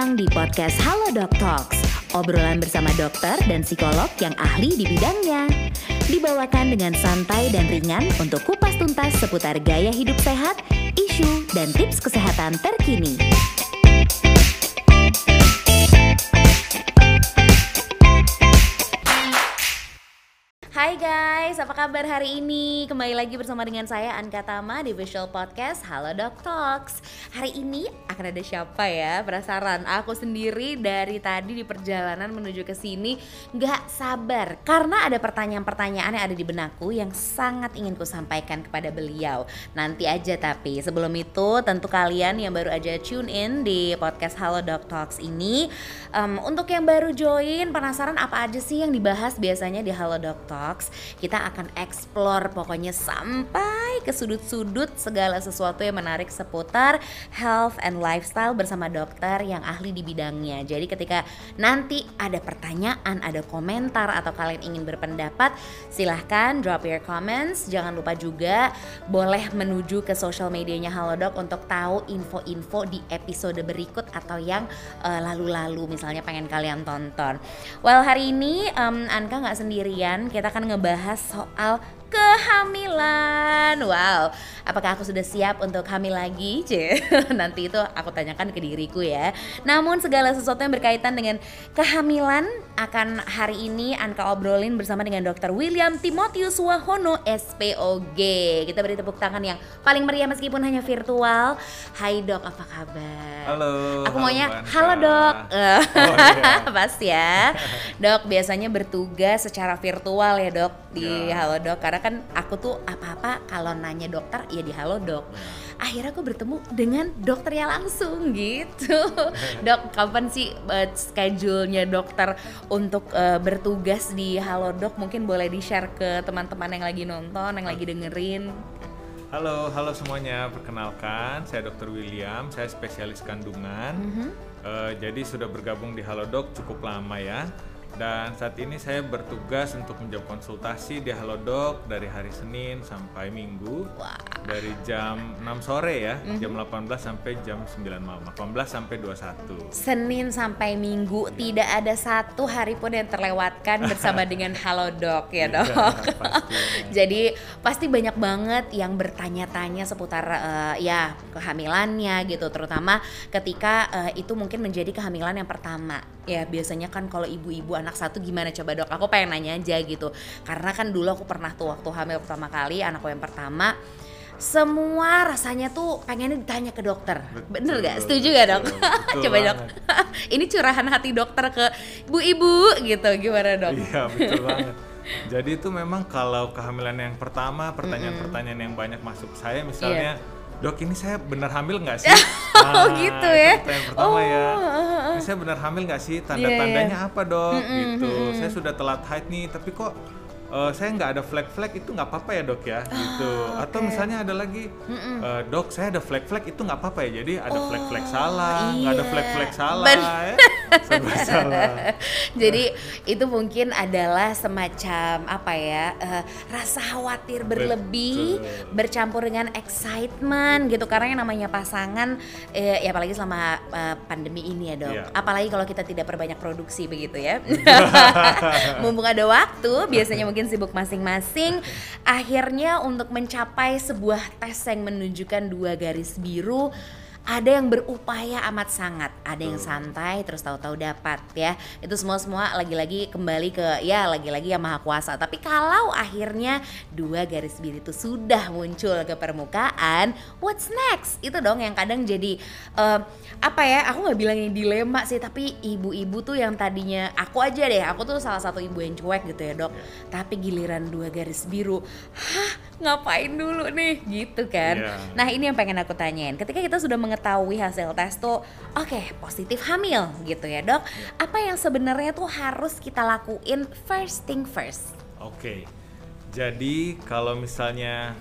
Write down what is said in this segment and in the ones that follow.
datang di podcast Halo Doc Talks, obrolan bersama dokter dan psikolog yang ahli di bidangnya. Dibawakan dengan santai dan ringan untuk kupas tuntas seputar gaya hidup sehat, isu, dan tips kesehatan terkini. Hai guys, apa kabar hari ini? Kembali lagi bersama dengan saya Anka Tama di Visual Podcast Halo Doc Talks. Hari ini akan ada siapa ya? Penasaran? Aku sendiri dari tadi di perjalanan menuju ke sini nggak sabar karena ada pertanyaan-pertanyaan yang ada di benakku yang sangat ingin ku sampaikan kepada beliau. Nanti aja tapi sebelum itu tentu kalian yang baru aja tune in di podcast Halo Doc Talks ini um, untuk yang baru join penasaran apa aja sih yang dibahas biasanya di Halo Doc Talks kita akan explore pokoknya sampai ke sudut-sudut segala sesuatu yang menarik seputar health and lifestyle bersama dokter yang ahli di bidangnya. Jadi ketika nanti ada pertanyaan, ada komentar atau kalian ingin berpendapat, silahkan drop your comments. Jangan lupa juga boleh menuju ke social medianya Halodoc untuk tahu info-info di episode berikut atau yang uh, lalu-lalu misalnya pengen kalian tonton. Well hari ini um, Anka nggak sendirian, kita akan ngebahas soal kehamilan. Wow, apakah aku sudah siap untuk hamil lagi? C. Nanti itu aku tanyakan ke diriku ya. Namun segala sesuatu yang berkaitan dengan kehamilan akan hari ini Anka obrolin bersama dengan Dr. William Timotius Wahono SPOG. Kita beri tepuk tangan yang paling meriah meskipun hanya virtual. Hai dok, apa kabar? Halo. Aku halo maunya Anka. halo dok. Oh, iya. Pas ya. Dok biasanya bertugas secara virtual ya dok di Ya. Halo Dok karena kan aku tuh apa-apa kalau nanya dokter ya di Halo Dok. Akhirnya aku bertemu dengan dokternya langsung gitu. dok, kapan sih uh, schedule-nya dokter untuk uh, bertugas di Halo Dok? Mungkin boleh di-share ke teman-teman yang lagi nonton, yang lagi dengerin. Halo, halo semuanya. Perkenalkan, saya Dr. William. Saya spesialis kandungan. Mhm. Eh, jadi sudah bergabung di Halodoc cukup lama ya. Dan saat ini saya bertugas untuk menjawab konsultasi di Halodoc dari hari Senin sampai Minggu. Wah. Dari jam 6 sore ya, Mhm. jam 18 sampai jam 9 malam. 18 sampai 21. Senin sampai Minggu tidak ada satu hari pun yang terlewatkan bersama dengan Halo Dok ya Iya, dok. pastinya. Jadi pasti banyak banget yang bertanya-tanya seputar eh, ya kehamilannya gitu, terutama ketika eh, itu mungkin menjadi kehamilan yang pertama. Ya biasanya kan kalau ibu-ibu anak satu gimana coba dok? Aku pengen nanya aja gitu, karena kan dulu aku pernah tuh waktu hamil pertama kali anakku yang pertama. Semua rasanya tuh pengennya ditanya ke dokter, bener gak? Betul, Setuju gak dok? betul, betul Coba dok, ini curahan hati dokter ke ibu-ibu gitu, gimana dok? Iya betul banget. Jadi itu memang kalau kehamilan yang pertama, pertanyaan-pertanyaan yang banyak masuk saya misalnya, dok ini saya benar hamil nggak sih? Oh, gitu itu ya. Pertanyaan pertama Oh, ya. Saya benar hamil nggak sih? Iya, Tanda-tandanya apa dok? Mm-mm, gitu. mm-mm. Saya sudah telat haid nih, tapi kok eh, saya nggak ada flag-flag itu nggak apa-apa ya dok ya? Gitu. Atau Ah, oke. misalnya ada lagi, eh, dok saya ada flag-flag itu nggak apa-apa ya? Jadi ada Oh, flag-flag salah, nggak ada iya. flag-flag salah, Ben- ya. Salah. Jadi itu mungkin adalah semacam apa ya eh, rasa khawatir berlebih Betul. bercampur dengan excitement gitu karena yang namanya pasangan eh, ya apalagi selama eh, pandemi ini ya dok. Iya. Apalagi kalau kita tidak perbanyak produksi begitu ya. Mumpung ada waktu, biasanya mungkin sibuk masing-masing. Akhirnya untuk mencapai sebuah tes yang menunjukkan dua garis biru ada yang berupaya amat sangat, ada yang santai terus tahu-tahu dapat ya. Itu semua semua lagi-lagi kembali ke ya lagi-lagi yang maha kuasa. Tapi kalau akhirnya dua garis biru itu sudah muncul ke permukaan, what's next? Itu dong yang kadang jadi eh, apa ya? Aku nggak bilang ini dilema sih, tapi ibu-ibu tuh yang tadinya aku aja deh, aku tuh salah satu ibu yang cuek gitu ya dok. Tapi giliran dua garis biru, hah ngapain dulu nih gitu kan? Iya. Nah ini yang pengen aku tanyain. Ketika kita sudah mengetahui hasil tes tuh, oke positif hamil gitu ya dok. Apa yang sebenarnya tuh harus kita lakuin first thing first? Oke, jadi kalau misalnya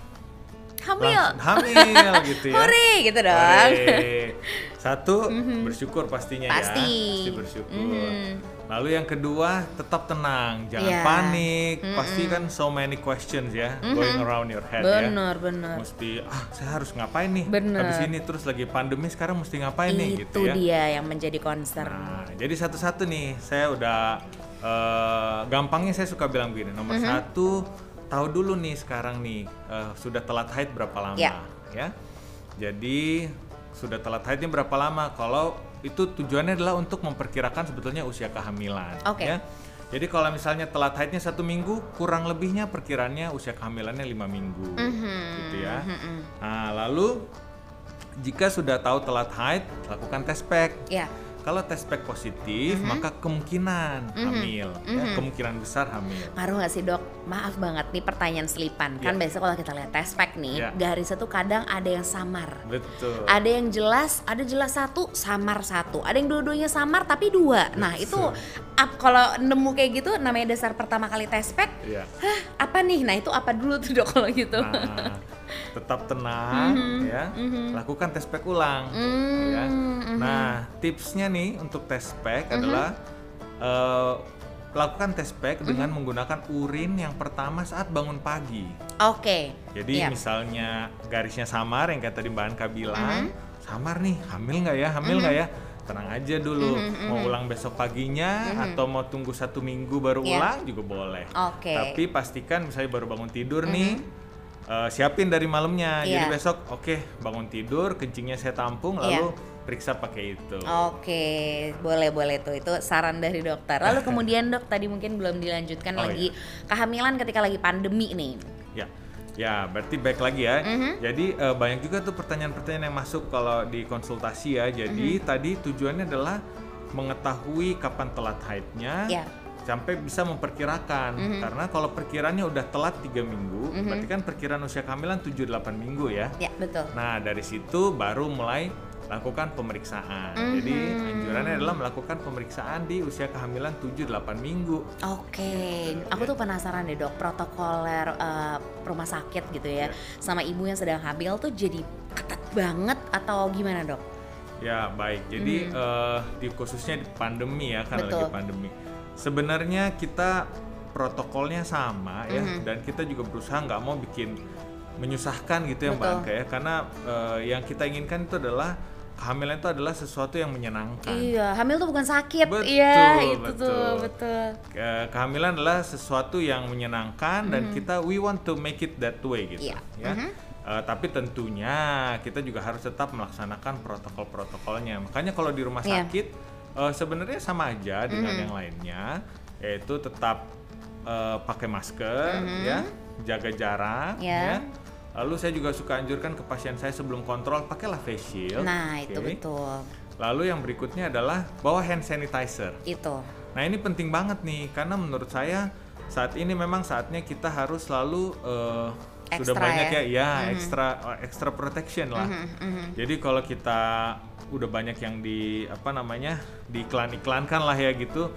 Hamil. hamil gitu ya. Hore gitu dong. Hore. Satu bersyukur pastinya Pasti. ya, pasti bersyukur. Mhm. Lalu yang kedua tetap tenang, jangan Iya. panik. Pasti kan so many questions ya going around your head ya. Bener bener. Mesti ah saya harus ngapain nih? Bener. Habis ini terus lagi pandemi sekarang mesti ngapain nih Itu gitu ya. dia yang menjadi concern. Nah, jadi satu-satu nih, saya udah eh, gampangnya saya suka bilang begini. Nomor Mhm. satu, tahu dulu nih sekarang nih eh, sudah telat haid berapa lama, Ya. ya. Jadi sudah telat haidnya berapa lama? Kalau itu tujuannya adalah untuk memperkirakan sebetulnya usia kehamilan, Oke. ya. Jadi kalau misalnya telat haidnya satu minggu, kurang lebihnya perkiraannya usia kehamilannya lima minggu, Mhm. gitu ya. Nah, lalu jika sudah tahu telat haid, lakukan tes pack. Ya. Kalau tes pack positif, Mhm. maka kemungkinan hamil, ya, kemungkinan besar hamil. Ngaruh nggak sih dok? Maaf banget nih pertanyaan selipan. Kan Ya. biasa kalau kita lihat test pack nih, Ya. garisnya tuh kadang ada yang samar. Betul. Ada yang jelas, ada jelas satu, samar satu. Ada yang dua-duanya samar tapi dua. Nah itu kalau nemu kayak gitu namanya dasar pertama kali test pack. Iya. Hah, apa nih? Nah itu apa dulu tuh dok kalau gitu? Nah, tetap tenang, ya. Lakukan tes pack ulang. ya. Hmm, Nah, tipsnya nih untuk tes pack adalah eh, lakukan tes pack dengan menggunakan urin yang pertama saat bangun pagi. Oke. Jadi Iya. misalnya garisnya samar yang kayak tadi Mbak Anka bilang, samar nih, hamil nggak ya, hamil nggak ya? Tenang aja dulu, mau ulang besok paginya atau mau tunggu satu minggu baru Iya. ulang juga boleh. Oke. Tapi pastikan misalnya baru bangun tidur nih, eh, siapin dari malamnya. Jadi Iya. besok, oke bangun tidur, kencingnya saya tampung, Iya. lalu periksa pakai itu. Oke, boleh boleh tuh itu saran dari dokter. Lalu kemudian dok tadi mungkin belum dilanjutkan Oh, lagi kehamilan ketika lagi pandemi nih. Ya, ya berarti baik lagi ya. Mhm. Jadi eh, banyak juga tuh pertanyaan-pertanyaan yang masuk kalau di konsultasi ya. Jadi Mhm. tadi tujuannya adalah mengetahui kapan telat haidnya. Ya. Sampai bisa memperkirakan Mhm. karena kalau perkiraannya udah telat tiga minggu, berarti kan perkiraan usia kehamilan 7-8 minggu ya. Ya betul. Nah dari situ baru mulai lakukan pemeriksaan. Jadi Mhm. anjurannya adalah melakukan pemeriksaan di usia kehamilan 7-8 minggu. Oke, aku tuh penasaran deh dok protokoler eh, rumah sakit gitu ya, Ya. sama ibu yang sedang hamil tuh jadi ketat banget atau gimana dok? Ya baik, jadi eh, di khususnya di pandemi ya karena. Betul. lagi pandemi. Sebenarnya kita protokolnya sama ya, Mhm. dan kita juga berusaha nggak mau bikin menyusahkan gitu ya Mbak Betul. Anka ya, karena eh, yang kita inginkan itu adalah kehamilan itu adalah sesuatu yang menyenangkan. Iya, hamil tuh bukan sakit. Betul, iya, itu betul. tuh betul. Ke- kehamilan adalah sesuatu yang menyenangkan dan kita we want to make it that way gitu Iya. ya. Mhm. Eh, tapi tentunya kita juga harus tetap melaksanakan protokol-protokolnya. Makanya kalau di rumah Iya. sakit eh, sebenarnya sama aja dengan Mhm. yang lainnya, yaitu tetap eh, pakai masker, ya, jaga jarak, Mhm. Ya. Lalu saya juga suka anjurkan ke pasien saya sebelum kontrol pakailah face shield. Nah itu oke? betul, Lalu yang berikutnya adalah bawa hand sanitizer. itu. Nah ini penting banget nih karena menurut saya saat ini memang saatnya kita harus selalu eh, sudah banyak ya? ya, ya extra extra protection lah. Mhm, Jadi kalau kita udah banyak yang di apa namanya diiklan-iklankan lah ya gitu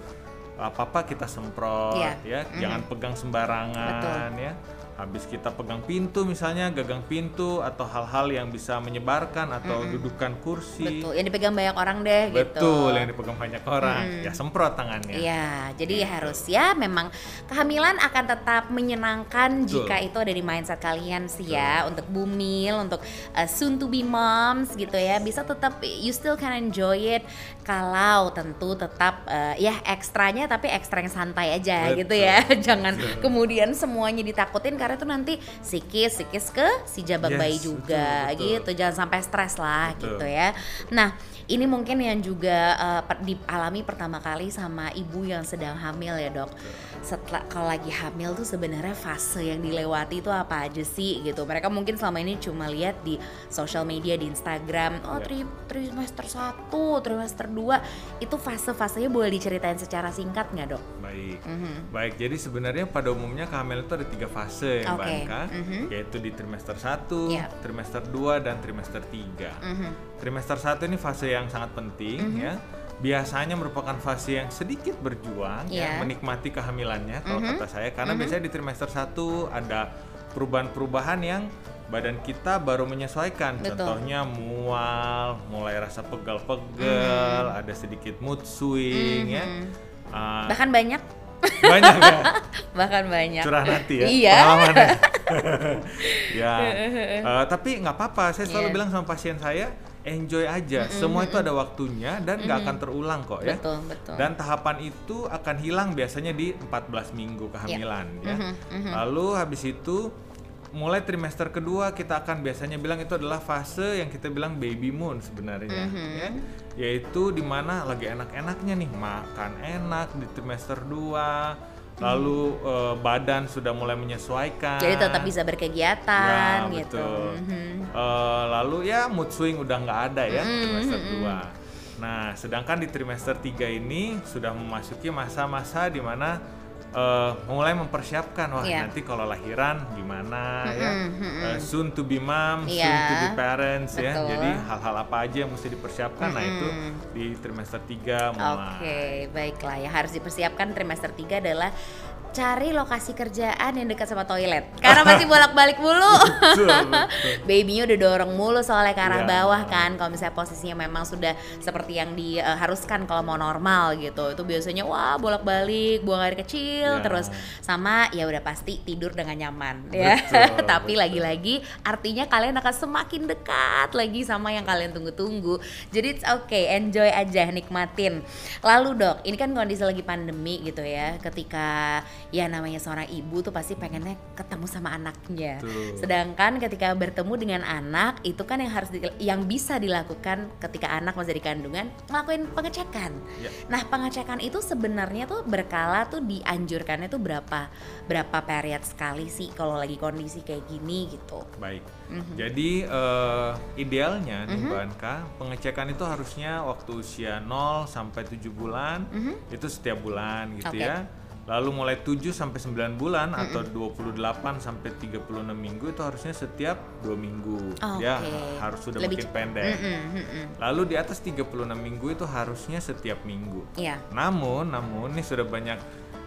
apa apa kita semprot Iya. ya, jangan pegang sembarangan ya. Habis kita pegang pintu misalnya gagang pintu atau hal-hal yang bisa menyebarkan atau dudukan kursi. Betul, yang dipegang banyak orang deh gitu. Betul, yang dipegang banyak orang. Ya semprot tangannya. Iya, jadi Gitu. harus ya memang kehamilan akan tetap menyenangkan Betul. jika itu ada di mindset kalian sih ya untuk bumil, untuk uh, soon to be moms gitu ya bisa tetap you still can enjoy it kalau tentu tetap uh, ya ekstranya tapi ekstra yang santai aja Betul. gitu ya, jangan kemudian semuanya ditakutin karena itu nanti psikis psikis ke si jabang Yes, bayi betul, juga betul. gitu, jangan sampai stres lah Betul. gitu ya. Nah ini mungkin yang juga uh, per- dialami pertama kali sama ibu yang sedang hamil ya dok. Setelah kalau lagi hamil tuh sebenarnya fase yang dilewati itu apa aja sih gitu. Mereka mungkin selama ini cuma lihat di sosial media di Instagram. Oh Ya. tri trimester 1, trimester 2 itu fase-fasenya boleh diceritain secara singkat nggak dok? Baik. Mhm. Baik, jadi sebenarnya pada umumnya kehamilan itu ada tiga fase ya Mbak Oke, Anka, mhm. yaitu di trimester 1, Iya. trimester 2, dan trimester 3. Mhm. Trimester 1 ini fase yang sangat penting ya. Biasanya merupakan fase yang sedikit berjuang Iya. ya, menikmati kehamilannya kalau Mhm. kata saya karena biasanya di trimester 1 ada perubahan-perubahan yang badan kita baru menyesuaikan. Betul. Contohnya mual, mulai rasa pegal-pegal, Hmm. ada sedikit mood swing ya. Ah, Bahkan banyak, banyak ya? Bahkan banyak. curah hati ya? Iya. ya? Eh, tapi nggak apa-apa. Saya selalu Iya. bilang sama pasien saya enjoy aja. Semua itu ada waktunya dan nggak akan terulang kok ya. Betul, betul. dan tahapan itu akan hilang biasanya di 14 minggu kehamilan ya. Mhm, mhm. lalu habis itu mulai trimester kedua kita akan biasanya bilang itu adalah fase yang kita bilang baby moon sebenarnya Mhm. ya yaitu di mana lagi enak-enaknya nih makan enak di trimester 2 lalu eh, badan sudah mulai menyesuaikan Jadi tetap bisa berkegiatan Ya, gitu. betul. Mhm. Eh, lalu ya mood swing udah nggak ada ya Mm, trimester mm, 2 nah sedangkan di trimester 3 ini sudah memasuki masa-masa di eh, mulai mempersiapkan wah Iya. nanti kalau lahiran gimana ya Mm-mm, mm-mm. Eh, soon to be mom, soon Iya, to be parents ya. betul. Jadi hal-hal apa aja yang mesti dipersiapkan. Nah, itu di trimester 3 mulai. Oke, baiklah. Yang harus dipersiapkan trimester 3 adalah cari lokasi kerjaan yang dekat sama toilet. Karena masih bolak-balik mulu. Babynya udah dorong mulu soalnya ke arah Iya. bawah kan. Kalau misalnya posisinya memang sudah seperti yang diharuskan kalau mau normal gitu. Itu biasanya wah bolak-balik, buang air kecil, Iya. terus sama ya udah pasti tidur dengan nyaman ya. Betul, Tapi lagi-lagi artinya kalian akan semakin dekat lagi sama yang kalian tunggu-tunggu. Jadi it's okay, enjoy aja, nikmatin. Lalu dok, ini kan kondisi lagi pandemi gitu ya. Ketika ya namanya seorang ibu tuh pasti pengennya ketemu sama anaknya. Betul. Sedangkan ketika bertemu dengan anak itu kan yang harus di- yang bisa dilakukan ketika anak masih di kandungan ngelakuin pengecekan. Ya. Nah pengecekan itu sebenarnya tuh berkala tuh dianjurkannya tuh berapa berapa period sekali sih kalau lagi kondisi kayak gini gitu. Baik. Mhm. Jadi eh, idealnya nih Mbak Anka, pengecekan itu harusnya waktu usia 0 sampai 7 bulan, Mhm. itu setiap bulan gitu Oke. ya. Lalu mulai 7 sampai 9 bulan atau 28 sampai 36 minggu itu harusnya setiap 2 minggu. Ya, Oke. harus sudah Lebih makin pendek. Mm-mm, mm-mm. Lalu di atas 36 minggu itu harusnya setiap minggu. Iya. Namun, namun ini sudah banyak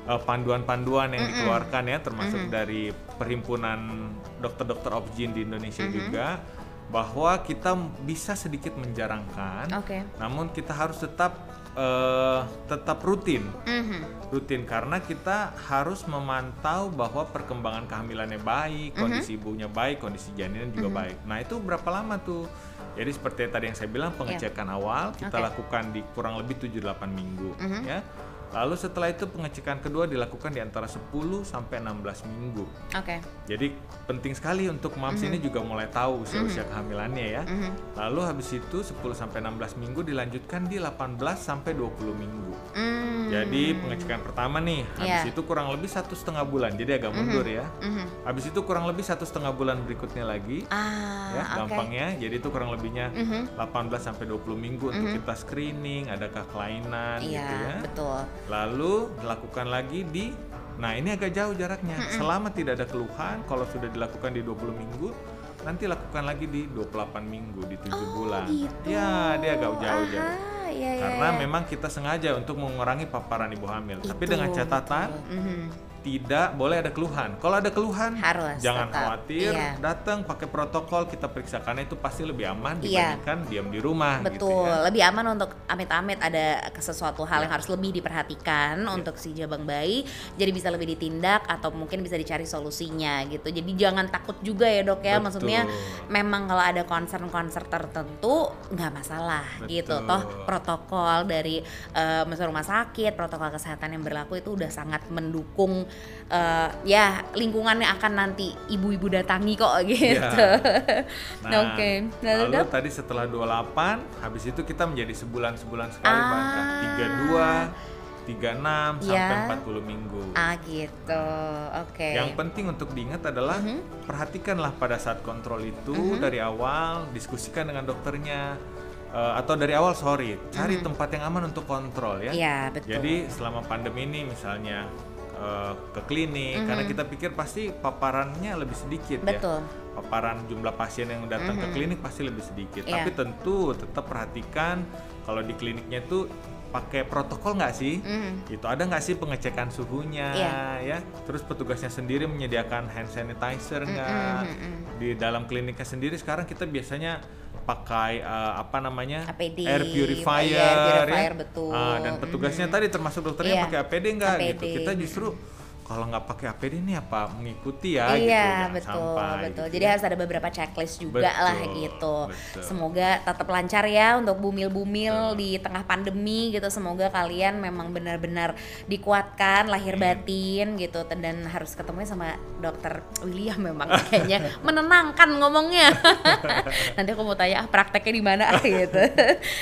uh, panduan-panduan yang dikeluarkan ya, termasuk dari perhimpunan dokter-dokter obgyn di Indonesia juga, bahwa kita bisa sedikit menjarangkan, Oke. namun kita harus tetap uh, tetap rutin, Mhm. rutin karena kita harus memantau bahwa perkembangan kehamilannya baik, kondisi ibunya baik, kondisi janinnya juga baik. Nah itu berapa lama tuh? Jadi seperti tadi yang saya bilang pengecekan awal kita Oke. lakukan di kurang lebih 7-8 minggu Mhm. ya. Lalu setelah itu pengecekan kedua dilakukan di antara 10 sampai 16 minggu. Oke. Jadi penting sekali untuk moms ini juga mulai tahu usia-usia kehamilannya ya. Mhm. Lalu habis itu 10 sampai 16 minggu dilanjutkan di 18 sampai 20 minggu. Mm. Jadi pengecekan pertama nih, habis Iya. itu kurang lebih satu setengah bulan, jadi agak mundur ya. Mhm. Habis itu kurang lebih satu setengah bulan berikutnya lagi, Ah, ya oke. gampangnya. Jadi itu kurang lebihnya Mhm. 18 sampai 20 minggu untuk kita screening, adakah kelainan Iya, gitu ya. betul. Lalu dilakukan lagi di Nah, ini agak jauh jaraknya. Selama tidak ada keluhan, kalau sudah dilakukan di 20 minggu, nanti lakukan lagi di 28 minggu, di 7 Oh, bulan. gitu. Ya, dia agak jauh jauh. iya, iya, Karena iya. memang kita sengaja untuk mengurangi paparan ibu hamil. Tapi Itu, dengan catatan betul. Mhm. Tidak boleh ada keluhan. Kalau ada keluhan, Harus, jangan tetap. khawatir, Iya. datang pakai protokol kita periksa karena itu pasti lebih aman Iya. dibandingkan diam di rumah. gitu Betul, ya. lebih aman untuk amit-amit ada sesuatu hal yang Ya. harus lebih diperhatikan untuk si jabang bayi, jadi bisa lebih ditindak atau mungkin bisa dicari solusinya gitu. Jadi jangan takut juga ya dok ya, Betul. maksudnya memang kalau ada concern-concern tertentu nggak masalah gitu. Betul. Toh protokol dari misalnya rumah sakit, protokol kesehatan yang berlaku itu udah sangat mendukung eh, ya lingkungannya akan nanti ibu-ibu datangi kok gitu. Nah, Oke, lalu, lalu dok? tadi setelah 28, habis itu kita menjadi sebulan-sebulan sekali Ah. Mbak Anka. 32, 36 sampai Ya. 40 minggu. Ah gitu, oke. Yang penting untuk diingat adalah Mhm. perhatikanlah pada saat kontrol itu Mhm. dari awal, diskusikan dengan dokternya eh, atau dari awal sorry, cari tempat yang aman untuk kontrol ya. Iya betul. Jadi selama pandemi ini misalnya eh, ke klinik karena kita pikir pasti paparannya lebih sedikit ya. betul. Paparan jumlah pasien yang datang ke Mhm. klinik pasti lebih sedikit. Iya. Tapi tentu tetap perhatikan kalau di kliniknya itu pakai protokol nggak sih? Mhm. Itu ada nggak sih pengecekan suhunya Iya. ya? Terus petugasnya sendiri menyediakan hand sanitizer nggak? Mm-mm, mm-mm. Di dalam kliniknya sendiri sekarang kita biasanya pakai eh, apa namanya APD, air purifier, iya, air purifier, ya. betul. Ah, dan petugasnya tadi termasuk dokternya Iya, pakai APD nggak gitu APD. kita justru kalau nggak pakai APD ini apa mengikuti ya gitu iya jangan betul sampai betul. gitu Jadi ya. harus ada beberapa checklist juga lah Betul, gitu. betul. Semoga tetap lancar ya untuk bumil-bumil di tengah pandemi gitu. Semoga kalian memang benar-benar dikuatkan lahir batin gitu dan harus ketemunya sama dokter William memang kayaknya menenangkan ngomongnya. Nanti aku mau tanya ah, prakteknya di mana gitu.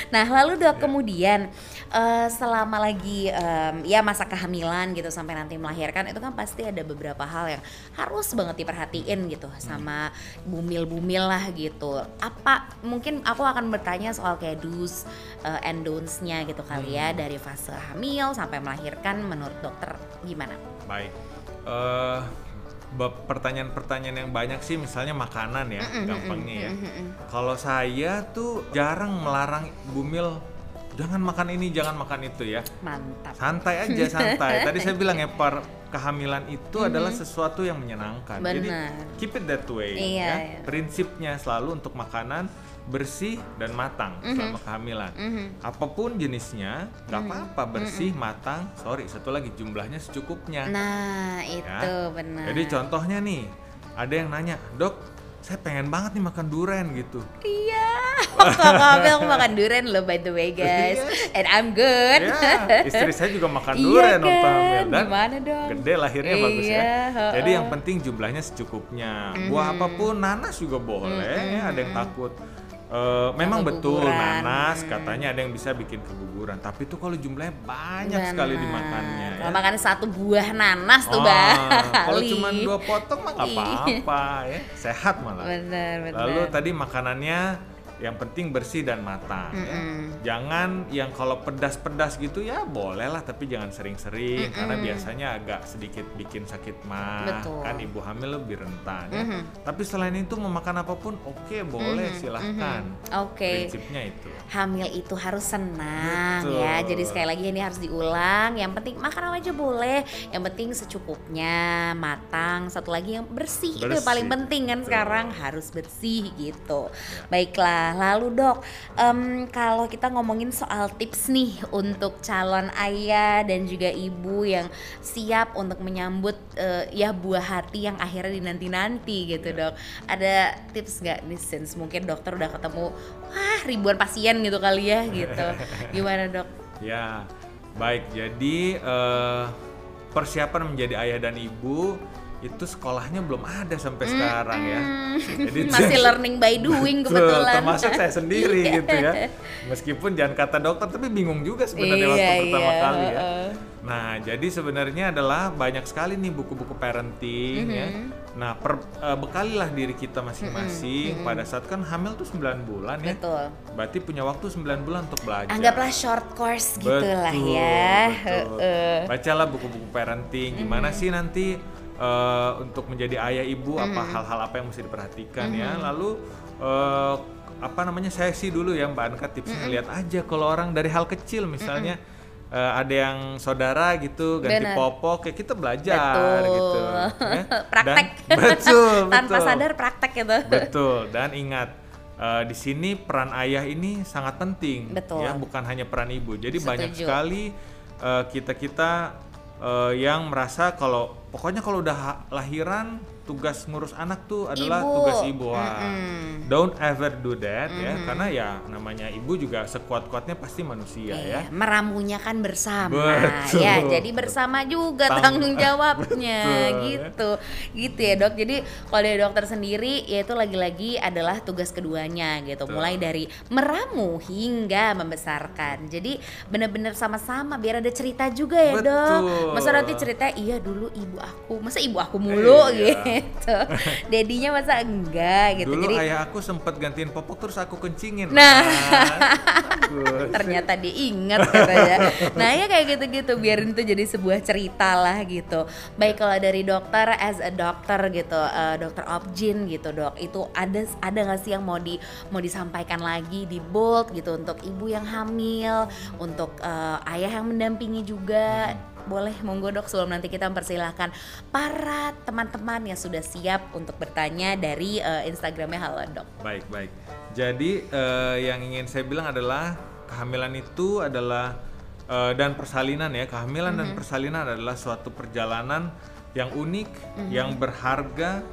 Nah lalu dok kemudian eh, selama lagi em, ya masa kehamilan gitu sampai nanti melahirkan itu kan pasti ada beberapa hal yang harus banget diperhatiin gitu sama bumil-bumil lah gitu. Apa mungkin aku akan bertanya soal kayak do's eh, and don'ts-nya gitu kali ya dari fase hamil sampai melahirkan menurut dokter gimana? baik be- pertanyaan-pertanyaan yang banyak sih misalnya makanan ya gampangnya ya kalau saya tuh jarang melarang bumil jangan makan ini jangan makan itu ya Mantap. santai aja santai tadi saya bilang ya per kehamilan itu adalah sesuatu yang menyenangkan jadi Mm-hmm. Benar. keep it that way Iya, ya iya. prinsipnya selalu untuk makanan bersih dan matang Mm-hmm. selama kehamilan apa pun jenisnya nggak Mm-hmm. apa-apa bersih matang sorry satu lagi jumlahnya secukupnya Nah, itu benar. Ya. jadi contohnya nih ada yang nanya dok saya pengen banget nih makan durian gitu. Iya, waktu aku aku makan durian loh by the way guys, Iya. and I'm good. ya istri saya juga makan Iya durian waktu kan? dan Gimana dong? gede lahirnya bagus ya. Iya, jadi yang penting jumlahnya secukupnya. Buah apa pun nanas juga boleh ya ada yang takut Eh, memang betul nanas katanya ada yang bisa bikin keguguran tapi tuh kalau jumlahnya banyak sekali Benar. dimakannya Kalau ya. makan satu buah nanas tuh Ah, kalau Bali. cuma dua potong mah nggak Iya. apa-apa ya sehat malah Benar, benar. Lalu tadi makanannya yang penting bersih dan matang ya. Mm-mm. Jangan yang kalau pedas-pedas gitu ya boleh lah tapi jangan sering-sering karena biasanya agak sedikit bikin sakit mah. Betul. Kan ibu hamil lebih rentan ya. Mhm. Tapi selain itu mau makan apa pun oke boleh silahkan. Oke. Prinsipnya itu. Hamil itu harus senang Betul. ya. Jadi sekali lagi ini harus diulang. Yang penting makan apa aja boleh. Yang penting secukupnya, matang. Satu lagi yang bersih, itu yang Bersih. paling penting kan Betul. sekarang harus bersih gitu. Ya. Baiklah, lalu dok, em, kalau kita ngomongin soal tips nih untuk calon ayah dan juga ibu yang siap untuk menyambut eh, ya buah hati yang akhirnya dinanti-nanti gitu Ya. dok. Ada tips nggak nih since mungkin dokter udah ketemu wah ribuan pasien gitu kali ya gitu. Gimana dok? Ya, baik. Jadi eh, persiapan menjadi ayah dan ibu itu sekolahnya belum ada sampai sekarang ya. Jadi Masih learning by doing Betul, kebetulan. termasuk saya sendiri gitu ya. Meskipun jangan kata dokter tapi bingung juga sebenarnya Iya, waktu pertama iya, kali ya. Nah, jadi sebenarnya adalah banyak sekali nih buku-buku parenting ya. Mm-hmm. Nah, per, eh, bekalilah diri kita masing-masing pada saat kan hamil tuh 9 bulan ya. Betul. Berarti punya waktu 9 bulan untuk belajar. Anggaplah short course gitu lah Betul, ya. betul. Bacalah buku-buku parenting. Gimana sih nanti eh, untuk menjadi ayah ibu apa hal-hal apa yang mesti diperhatikan ya. Lalu eh, apa namanya saya sih dulu ya Mbak Anka tipsnya lihat aja kalau orang dari hal kecil misalnya eh, ada yang saudara gitu ganti Benar. popok kayak kita belajar Betul. gitu. ya. praktek. Dan- betul, Tanpa betul. sadar praktek gitu. Betul dan ingat eh, di sini peran ayah ini sangat penting Betul. ya bukan hanya peran ibu. Jadi banyak Setuju. sekali kita kita yang merasa kalau pokoknya kalau udah lahiran tugas ngurus anak tuh adalah Ibu. tugas ibu. Wah, Mm-mm. Don't ever do that ya karena ya namanya ibu juga sekuat-kuatnya pasti manusia ya. Iya, meramunya kan bersama Betul. ya jadi bersama juga Tang- tanggung jawabnya Betul. gitu gitu ya dok jadi kalau dari dokter sendiri ya itu lagi-lagi adalah tugas keduanya gitu Betul. mulai dari meramu hingga membesarkan jadi benar-benar sama-sama biar ada cerita juga ya dok Betul. masa nanti cerita iya dulu ibu aku masa ibu aku mulu Iya. gitu. Dedinya masa enggak gitu. Dulu Jadi ayah aku sempat gantiin popok terus aku kencingin. Nah. ternyata diingat katanya. Nah ya kayak gitu-gitu biarin itu jadi sebuah cerita lah gitu. Baik kalau dari dokter as a dokter gitu, eh, dokter Opjin gitu dok, itu ada ada nggak sih yang mau di mau disampaikan lagi di bold gitu untuk ibu yang hamil, untuk eh, ayah yang mendampingi juga. Boleh monggo dok sebelum nanti kita mempersilahkan para teman-teman yang sudah siap untuk bertanya dari eh, Instagramnya Halo Dok. Baik, baik. Jadi eh, yang ingin saya bilang adalah kehamilan itu adalah eh, dan persalinan ya, kehamilan dan persalinan adalah suatu perjalanan yang unik, yang berharga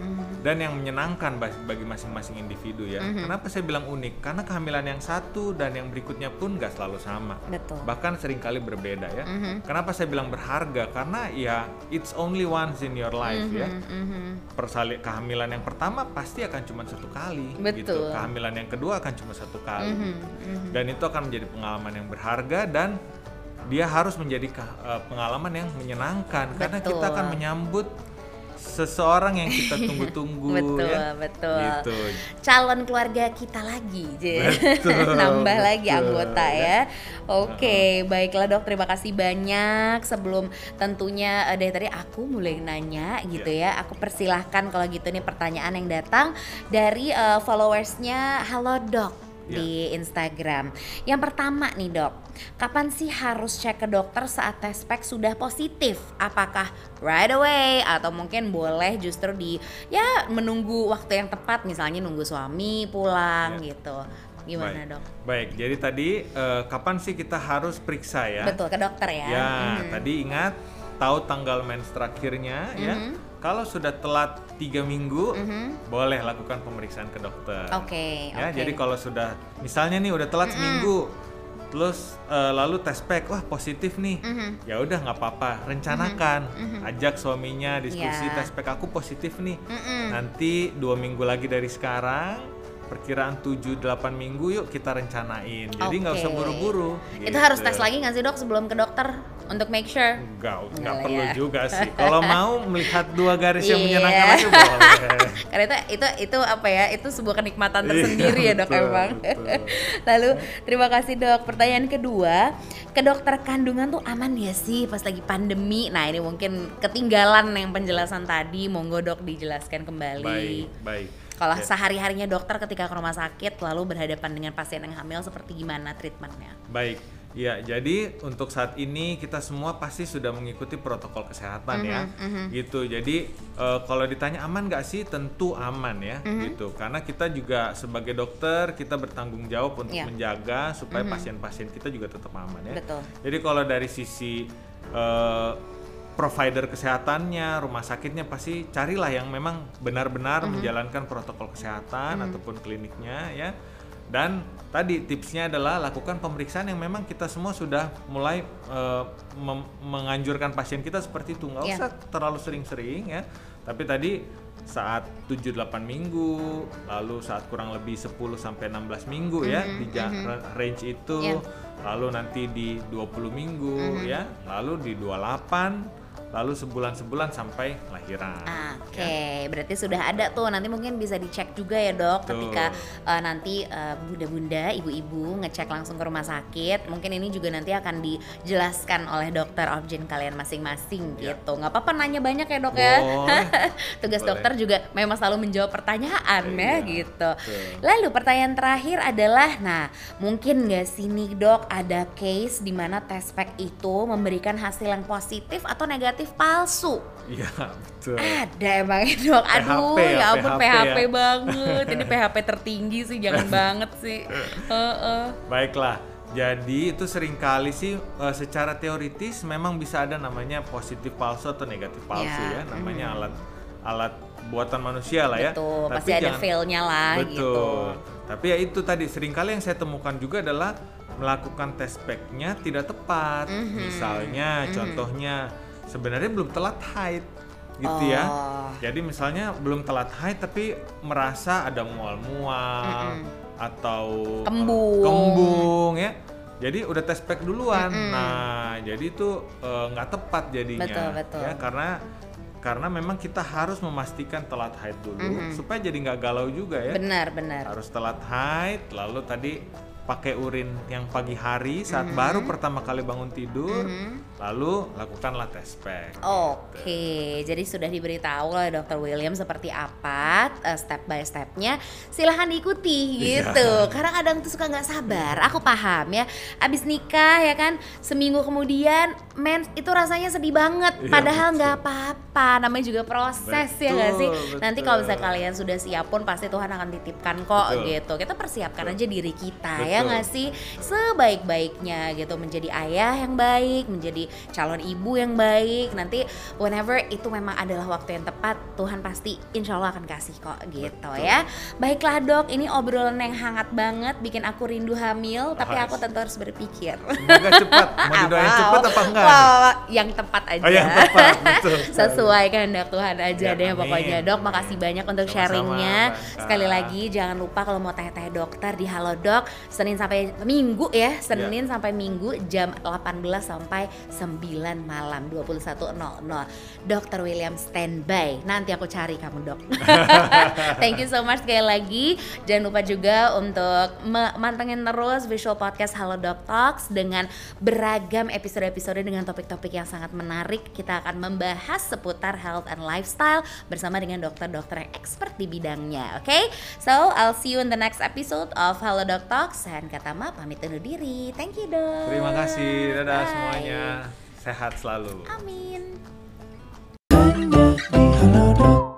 dan yang menyenangkan bagi masing-masing individu ya. Kenapa saya bilang unik? Karena kehamilan yang satu dan yang berikutnya pun gak selalu sama. Betul. Bahkan sering kali berbeda ya. Kenapa saya bilang berharga? Karena ya it's only once in your life ya. Mhm. Persali kehamilan yang pertama pasti akan cuma satu kali gitu. Betul. Kehamilan yang kedua akan cuma satu kali. Mhm, Dan itu akan menjadi pengalaman yang berharga dan dia harus menjadi eh, pengalaman yang menyenangkan karena Betul. kita akan menyambut seseorang yang kita tunggu-tunggu Betul, ya. betul. Gitu. calon keluarga kita lagi. Betul, nambah lagi betul, anggota ya. Oke, baiklah dok, terima kasih banyak. Sebelum tentunya eh, dari tadi aku mulai nanya gitu ya, aku persilahkan kalau gitu nih pertanyaan yang datang dari eh, followersnya Halo Dok Ya. di Instagram. Yang pertama nih dok, kapan sih harus cek ke dokter saat tes pack sudah positif? Apakah right away atau mungkin boleh justru di ya menunggu waktu yang tepat, misalnya nunggu suami pulang Ya. gitu. Gimana Baik. dok? Baik, jadi tadi eh, kapan sih kita harus periksa ya? Betul ke dokter ya. Ya, Mhm. tadi ingat tahu tanggal mens terakhirnya ya. Kalau sudah telat tiga minggu, Mhm. boleh lakukan pemeriksaan ke dokter. Oke, Ya, oke. jadi kalau sudah misalnya nih udah telat seminggu, terus eh, lalu tes pack, wah positif nih, Mhm. ya udah nggak apa-apa, rencanakan, ajak suaminya diskusi Ya. tes pack aku positif nih, Mm-mm. nanti dua minggu lagi dari sekarang, perkiraan 7-8 minggu yuk kita rencanain, jadi nggak usah Oke. buru-buru. Itu harus gitu. tes lagi nggak sih dok sebelum ke dokter untuk make sure? Enggak, enggak Enggak perlu ya. juga sih. Kalau mau melihat dua garis yang Iya. menyenangkan aja boleh. Karena itu itu itu apa ya? Itu sebuah kenikmatan tersendiri Iya, ya dok betul, emang. betul. Lalu terima kasih dok. Pertanyaan kedua, ke dokter kandungan tuh aman ya sih pas lagi pandemi? Nah ini mungkin ketinggalan yang penjelasan tadi. Monggo dok dijelaskan kembali. Baik, baik. Kalau Ya. sehari-harinya dokter ketika ke rumah sakit lalu berhadapan dengan pasien yang hamil seperti gimana treatmentnya? Baik. Ya, jadi untuk saat ini kita semua pasti sudah mengikuti protokol kesehatan ya, Mhm, gitu. Jadi eh, kalau ditanya aman nggak sih, tentu aman ya, Mhm. gitu. Karena kita juga sebagai dokter kita bertanggung jawab untuk Iya. menjaga supaya pasien-pasien kita juga tetap aman ya. Betul. Jadi kalau dari sisi eh, provider kesehatannya, rumah sakitnya pasti carilah yang memang benar-benar menjalankan protokol kesehatan ataupun kliniknya ya. Dan tadi tipsnya adalah lakukan pemeriksaan yang memang kita semua sudah mulai mem- menganjurkan pasien kita seperti itu. nggak Iya. usah terlalu sering-sering ya. Tapi tadi saat 7-8 minggu, lalu saat kurang lebih 10 sampai 16 minggu ya di ja- range itu Iya. lalu nanti di 20 minggu ya, lalu di 28, lalu sebulan-sebulan sampai lahiran. Ah, Oke, ya. berarti sudah ada tuh. Nanti mungkin bisa dicek juga ya dok. Betul. Ketika eh, nanti eh, bunda-bunda, ibu-ibu ngecek langsung ke rumah sakit. Mungkin ini juga nanti akan dijelaskan oleh dokter objin kalian masing-masing Ya. gitu. Nggak apa-apa nanya banyak ya dok ya. Boleh. Tugas Boleh. dokter juga memang selalu menjawab pertanyaan ya Iya, gitu. betul. Lalu pertanyaan terakhir adalah, nah mungkin nggak sih nih dok ada case di mana tes pack itu memberikan hasil yang positif atau negatif palsu? Iya, betul. Ada emang dok, aduh PHP ya, ya ampun PHP PHP, ya. banget, ini PHP tertinggi sih jangan banget sih. Heeh. Baiklah. Jadi itu sering kali sih eh, secara teoritis memang bisa ada namanya positif palsu atau negatif palsu Ya, ya, namanya alat alat buatan manusia lah ya. Betul, Tapi pasti ada jangan- failnya lah Betul. gitu. Tapi ya itu tadi sering kali yang saya temukan juga adalah melakukan tes pack-nya tidak tepat. Mhm, Misalnya contohnya sebenarnya belum telat haid gitu ya. Oh. Jadi misalnya belum telat haid tapi merasa ada mual-mual atau eh, Kembung. kembung ya. Jadi udah tes pack duluan. Nah, jadi itu eh, nggak tepat jadinya Betul, betul. ya karena karena memang kita harus memastikan telat haid dulu supaya jadi nggak galau juga ya. Benar, benar. Harus telat haid, lalu tadi pakai urin yang pagi hari saat baru pertama kali bangun tidur, lalu lakukanlah tes pack. Oke, jadi sudah diberitahu oleh Dr. William seperti apa eh, step by stepnya. Silahkan diikuti Iya. gitu. Karena kadang tuh suka nggak sabar. Aku paham ya. Abis nikah ya kan, seminggu kemudian mens itu rasanya sedih banget. Iya, Padahal betul. nggak apa-apa. Namanya juga proses ya nggak sih. Betul, Nanti kalau betul. misalnya kalian sudah siap pun pasti Tuhan akan titipkan kok Betul. gitu. Kita persiapkan Betul. aja diri kita ya Betul. nggak sih sebaik-baiknya gitu menjadi ayah yang baik menjadi calon ibu yang baik nanti whenever itu memang adalah waktu yang tepat Tuhan pasti insya Allah akan kasih kok gitu Betul. ya baiklah dok ini obrolan yang hangat banget bikin aku rindu hamil tapi Ah, aku tentu harus berpikir Semoga cepat. Mau didoain Wow. cepat apa enggak? Wow, yang tepat aja. Oh, yang tepat, betul. Sesuai kehendak Tuhan aja Ya, deh amin. pokoknya dok. Makasih banyak untuk Sama-sama, sharingnya. Sekali lagi jangan lupa kalau mau tanya-tanya dokter di Halo Dok Senin sampai Minggu ya. Senin sampai Minggu jam 18 sampai 9 malam 21.00. Dokter William standby. Nanti aku cari kamu dok. Thank you so much sekali lagi. Jangan lupa juga untuk mantengin terus visual podcast Halo Doc Talks dengan beragam episode-episode dengan topik-topik yang sangat menarik. Kita akan membahas seputar health and lifestyle bersama dengan dokter-dokter yang expert di bidangnya. Oke, so I'll see you in the next episode of Halo Doc Talks. Dan kata Ma pamit undur diri. Thank you dok. Terima kasih. Dadah Bye. semuanya. Sehat selalu. Amin. Hanya di Halodoc